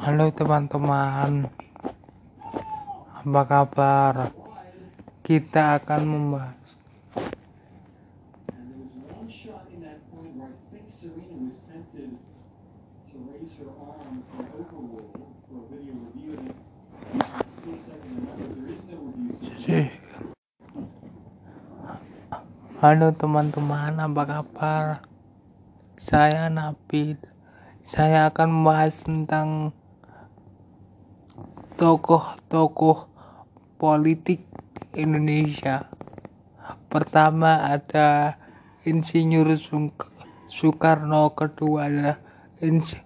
Halo teman-teman, apa kabar? Kita akan membahas. Halo teman-teman, apa kabar? Saya Nabil. Saya akan membahas tentang tokoh-tokoh politik Indonesia. Pertama ada Insinyur Soekarno, kedua adalah Ins-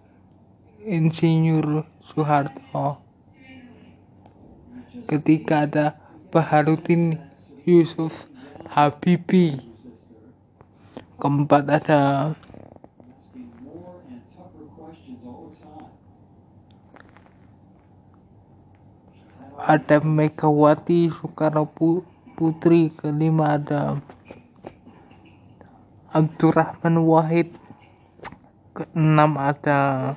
Insinyur Soeharto. Ketiga ada Baharudin Yusuf Habibie. Keempat ada ada Megawati Soekarno Pu- Putri. Kelima ada Abdurrahman Wahid. Keenam ada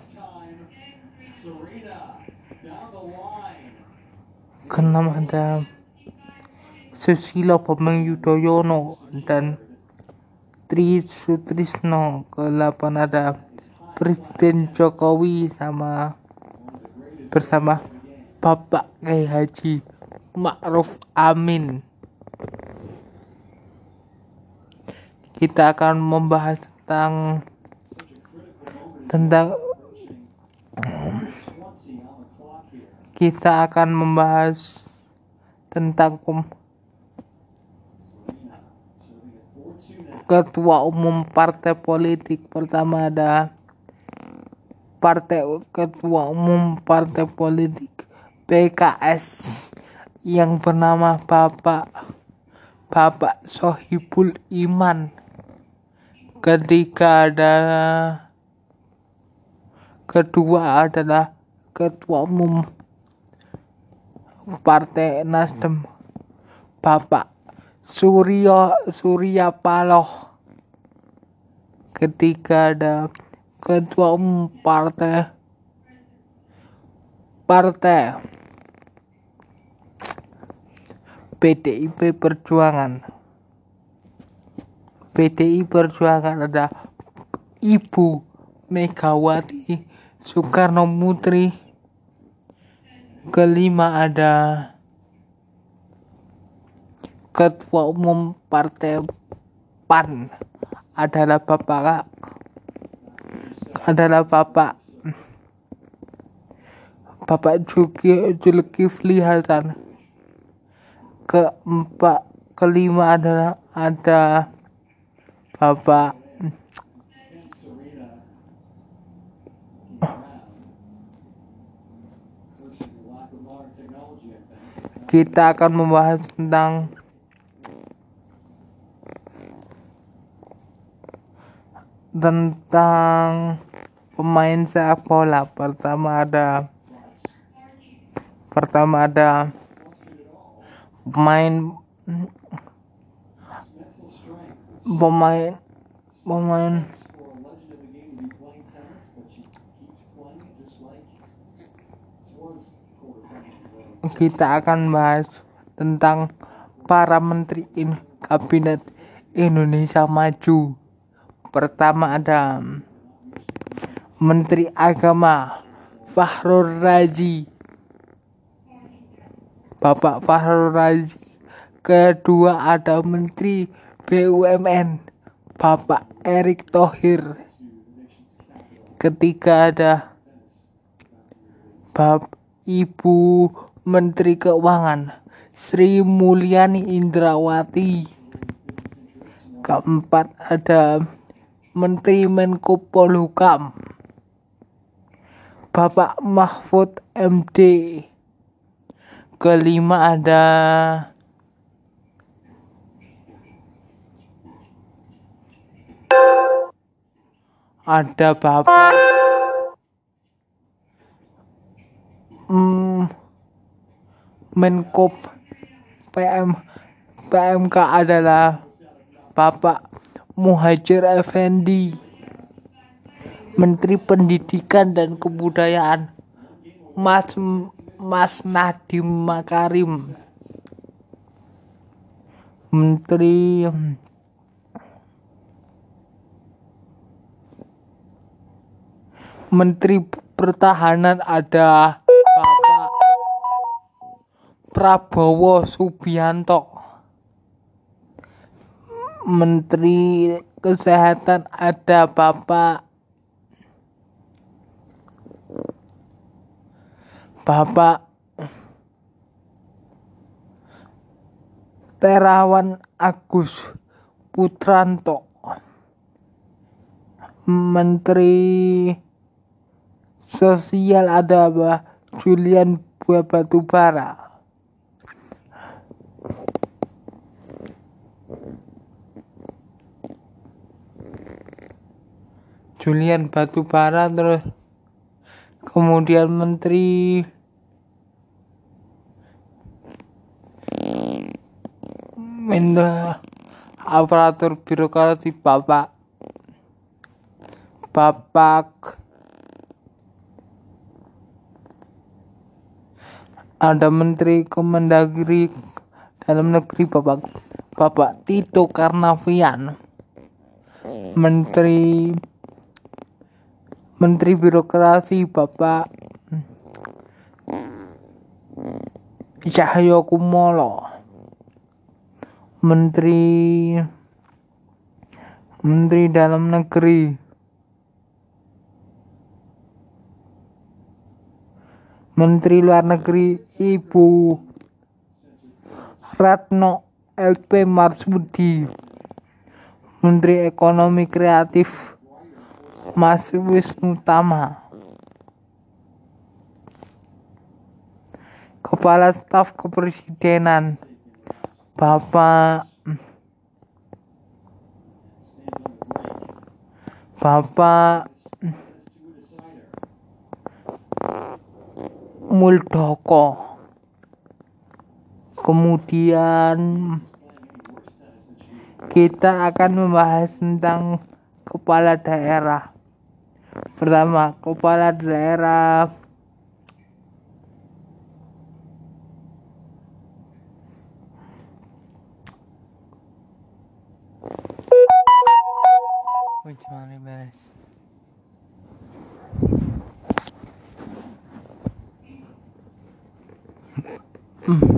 keenam ada Susilo Bambang Yudhoyono dan Tri Sutrisno. Kedelapan ada Presiden Jokowi sama bersama Bapak Kiai Haji Ma'ruf Amin. Kita akan membahas tentang tentang 20 on the clock here. kita akan membahas tentang pem- Serving at 4-2 now. ketua umum partai politik pertama ada partai ketua umum partai politik PKS yang bernama Bapak Bapak Sohibul Iman. Ketiga ada kedua adalah ketua umum Partai Nasdem Bapak Suryo Surya Paloh ketiga ada ketua umum partai partai PDIP Perjuangan. PDI Perjuangan ada Ibu Megawati Soekarno Putri. Kelima ada ketua umum partai PAN. Adalah Bapak adalah Bapak Bapak Juki Zulkifli Hasan keempat kelima adalah ada Bapak kita akan membahas tentang tentang pemain sepak bola. Pertama ada pertama ada pemain pemain pemain kita akan bahas tentang para menteri in kabinet Indonesia Maju. Pertama ada Menteri Agama Fahrul Razi. Bapak Fahrul Razi. Kedua ada Menteri BUMN Bapak Erick Thohir. Ketiga ada Bab Ibu Menteri Keuangan Sri Mulyani Indrawati. Keempat ada Menteri Menko Polhukam Bapak Mahfud MD. Kelima ada ada Bapak hmm, Menko PM PMK adalah Bapak Muhajir Effendi Menteri Pendidikan dan Kebudayaan. Mas Mas Nadiem Makarim. Menteri Menteri Pertahanan ada Bapak Prabowo Subianto. Menteri Kesehatan ada Bapak Bapak Terawan Agus Putranto Menteri Sosial ada Julian Batubara Julian Batubara terus kemudian Menteri Minda aparatur birokrasi Bapak. Bapak. Ada Menteri Kemendagri dalam negeri Bapak. Bapak Tito Karnavian. Menteri Menteri Birokrasi Bapak. Cahyo Kumolo Menteri Menteri Dalam Negeri. Menteri Luar Negeri Ibu Ratno LP Marsudi. Menteri Ekonomi Kreatif Mas Wisnu Tama. Kepala Staf Kepresidenan Bapak Bapak Muldoko. Kemudian kita akan membahas tentang kepala daerah. Pertama kepala daerah Which one is better? Mm.